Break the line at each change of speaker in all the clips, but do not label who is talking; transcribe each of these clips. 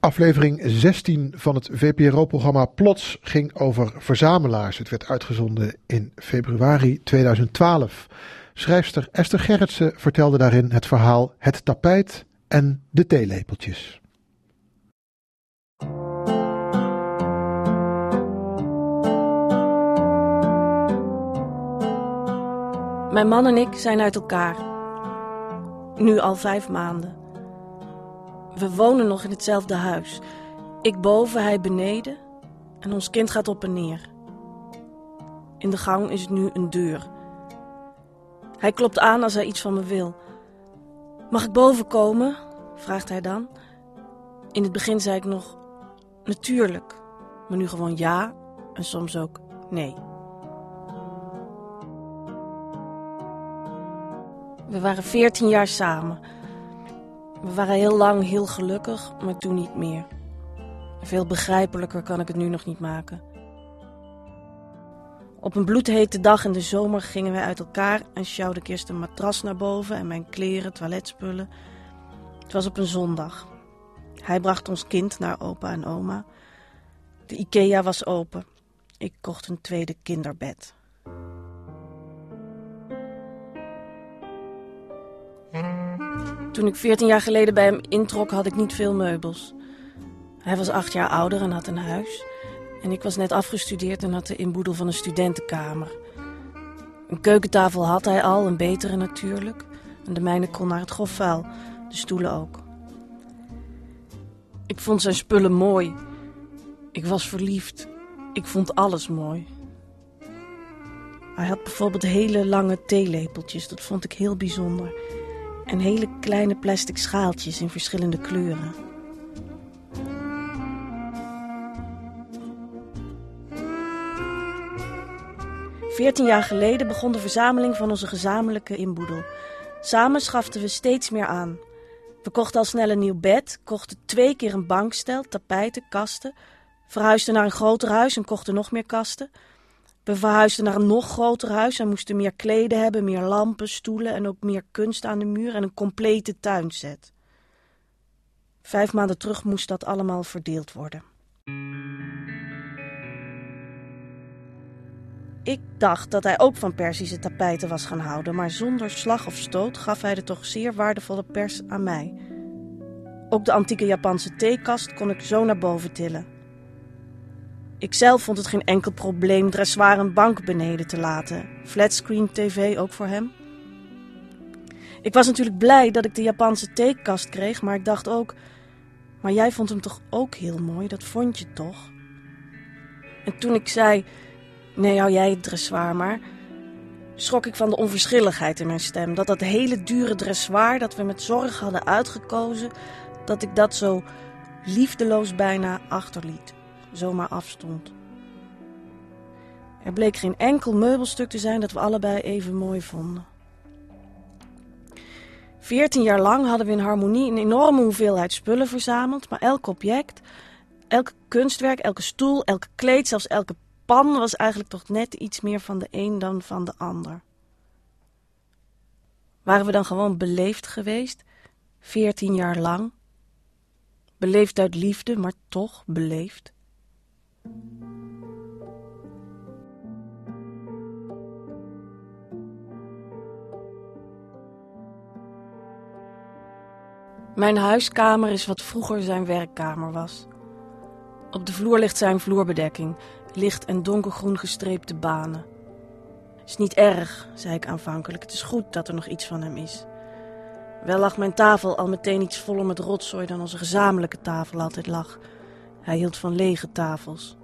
Aflevering 16 van het VPRO-programma Plots ging over verzamelaars. Het werd uitgezonden in februari 2012. Schrijfster Esther Gerritsen vertelde daarin het verhaal Het tapijt en de theelepeltjes.
Mijn man en ik zijn uit elkaar. Nu al vijf maanden. We wonen nog in hetzelfde huis. Ik boven, hij beneden. En ons kind gaat op en neer. In de gang is nu een deur. Hij klopt aan als hij iets van me wil. Mag ik boven komen? vraagt hij dan. In het begin zei ik nog natuurlijk, maar nu gewoon ja en soms ook nee. We waren veertien jaar samen. We waren heel lang heel gelukkig, maar toen niet meer. Veel begrijpelijker kan ik het nu nog niet maken. Op een bloedhete dag in de zomer gingen wij uit elkaar en sjouwde ik eerst een matras naar boven en mijn kleren, toiletspullen. Het was op een zondag. Hij bracht ons kind naar opa en oma. De IKEA was open. Ik kocht een tweede kinderbed. Toen ik 14 jaar geleden bij hem introk, had ik niet veel meubels. Hij was acht jaar ouder en had een huis. En ik was net afgestudeerd en had de inboedel van een studentenkamer. Een keukentafel had hij al, een betere natuurlijk. En de mijne kon naar het grofvuil, de stoelen ook. Ik vond zijn spullen mooi. Ik was verliefd. Ik vond alles mooi. Hij had bijvoorbeeld hele lange theelepeltjes, dat vond ik heel bijzonder. En hele kleine plastic schaaltjes in verschillende kleuren. Veertien jaar geleden begon de verzameling van onze gezamenlijke inboedel. Samen schaften we steeds meer aan. We kochten al snel een nieuw bed, kochten twee keer een bankstel, tapijten, kasten. Verhuisden naar een groter huis en kochten nog meer kasten. We verhuisden naar een nog groter huis en moesten meer kleden hebben, meer lampen, stoelen en ook meer kunst aan de muur en een complete tuinset. Vijf maanden terug moest dat allemaal verdeeld worden. Ik dacht dat hij ook van Persische tapijten was gaan houden, maar zonder slag of stoot gaf hij de toch zeer waardevolle pers aan mij. Ook de antieke Japanse theekast kon ik zo naar boven tillen. Ikzelf vond het geen enkel probleem dressoir een bank beneden te laten. Flatscreen tv ook voor hem. Ik was natuurlijk blij dat ik de Japanse theekast kreeg, maar ik dacht ook... Maar jij vond hem toch ook heel mooi, dat vond je toch? En toen ik zei... Nee, hou jij het dressoir maar... schrok ik van de onverschilligheid in mijn stem. Dat dat hele dure dressoir dat we met zorg hadden uitgekozen... dat ik dat zo liefdeloos bijna achterliet zomaar afstond. Er bleek geen enkel meubelstuk te zijn dat we allebei even mooi vonden. Veertien jaar lang hadden we in harmonie een enorme hoeveelheid spullen verzameld, maar elk object, elk kunstwerk, elke stoel, elke kleed, zelfs elke pan was eigenlijk toch net iets meer van de een dan van de ander. Waren we dan gewoon beleefd geweest, veertien jaar lang? Beleefd uit liefde, maar toch beleefd? Mijn huiskamer is wat vroeger zijn werkkamer was. Op de vloer ligt zijn vloerbedekking, licht en donkergroen gestreepte banen. Is niet erg, zei ik aanvankelijk. Het is goed dat er nog iets van hem is. Wel lag mijn tafel al meteen iets voller met rotzooi dan onze gezamenlijke tafel altijd lag. Hij hield van lege tafels.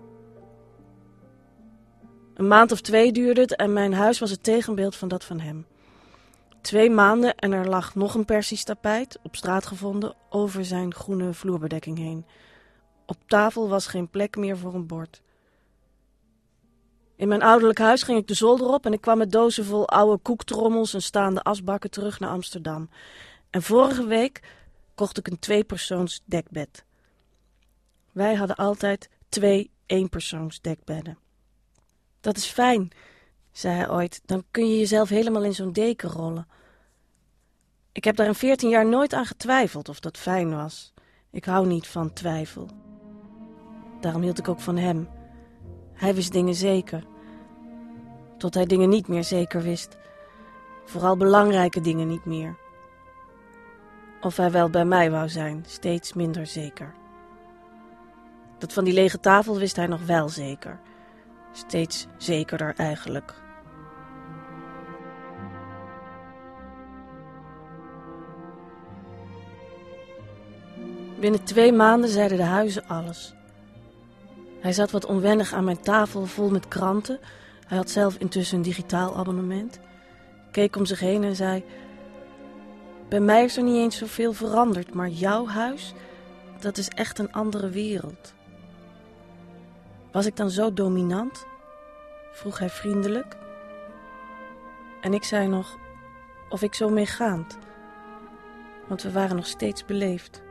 Een maand of twee duurde het en mijn huis was het tegenbeeld van dat van hem. Twee maanden en er lag nog een Persisch tapijt, op straat gevonden, over zijn groene vloerbedekking heen. Op tafel was geen plek meer voor een bord. In mijn ouderlijk huis ging ik de zolder op en ik kwam met dozen vol oude koektrommels en staande asbakken terug naar Amsterdam. En vorige week kocht ik een tweepersoons dekbed. Wij hadden altijd twee eenpersoons dekbedden. Dat is fijn, zei hij ooit. Dan kun je jezelf helemaal in zo'n deken rollen. Ik heb daar in veertien jaar nooit aan getwijfeld of dat fijn was. Ik hou niet van twijfel. Daarom hield ik ook van hem. Hij wist dingen zeker. Tot hij dingen niet meer zeker wist. Vooral belangrijke dingen niet meer. Of hij wel bij mij wou zijn, steeds minder zeker. Dat van die lege tafel wist hij nog wel zeker. Steeds zekerder eigenlijk. Binnen twee maanden zeiden de huizen alles. Hij zat wat onwennig aan mijn tafel vol met kranten. Hij had zelf intussen een digitaal abonnement. Keek om zich heen en zei: Bij mij is er niet eens zoveel veranderd, maar jouw huis, dat is echt een andere wereld. Was ik dan zo dominant? vroeg hij vriendelijk. En ik zei nog of ik zo meegaand, want we waren nog steeds beleefd.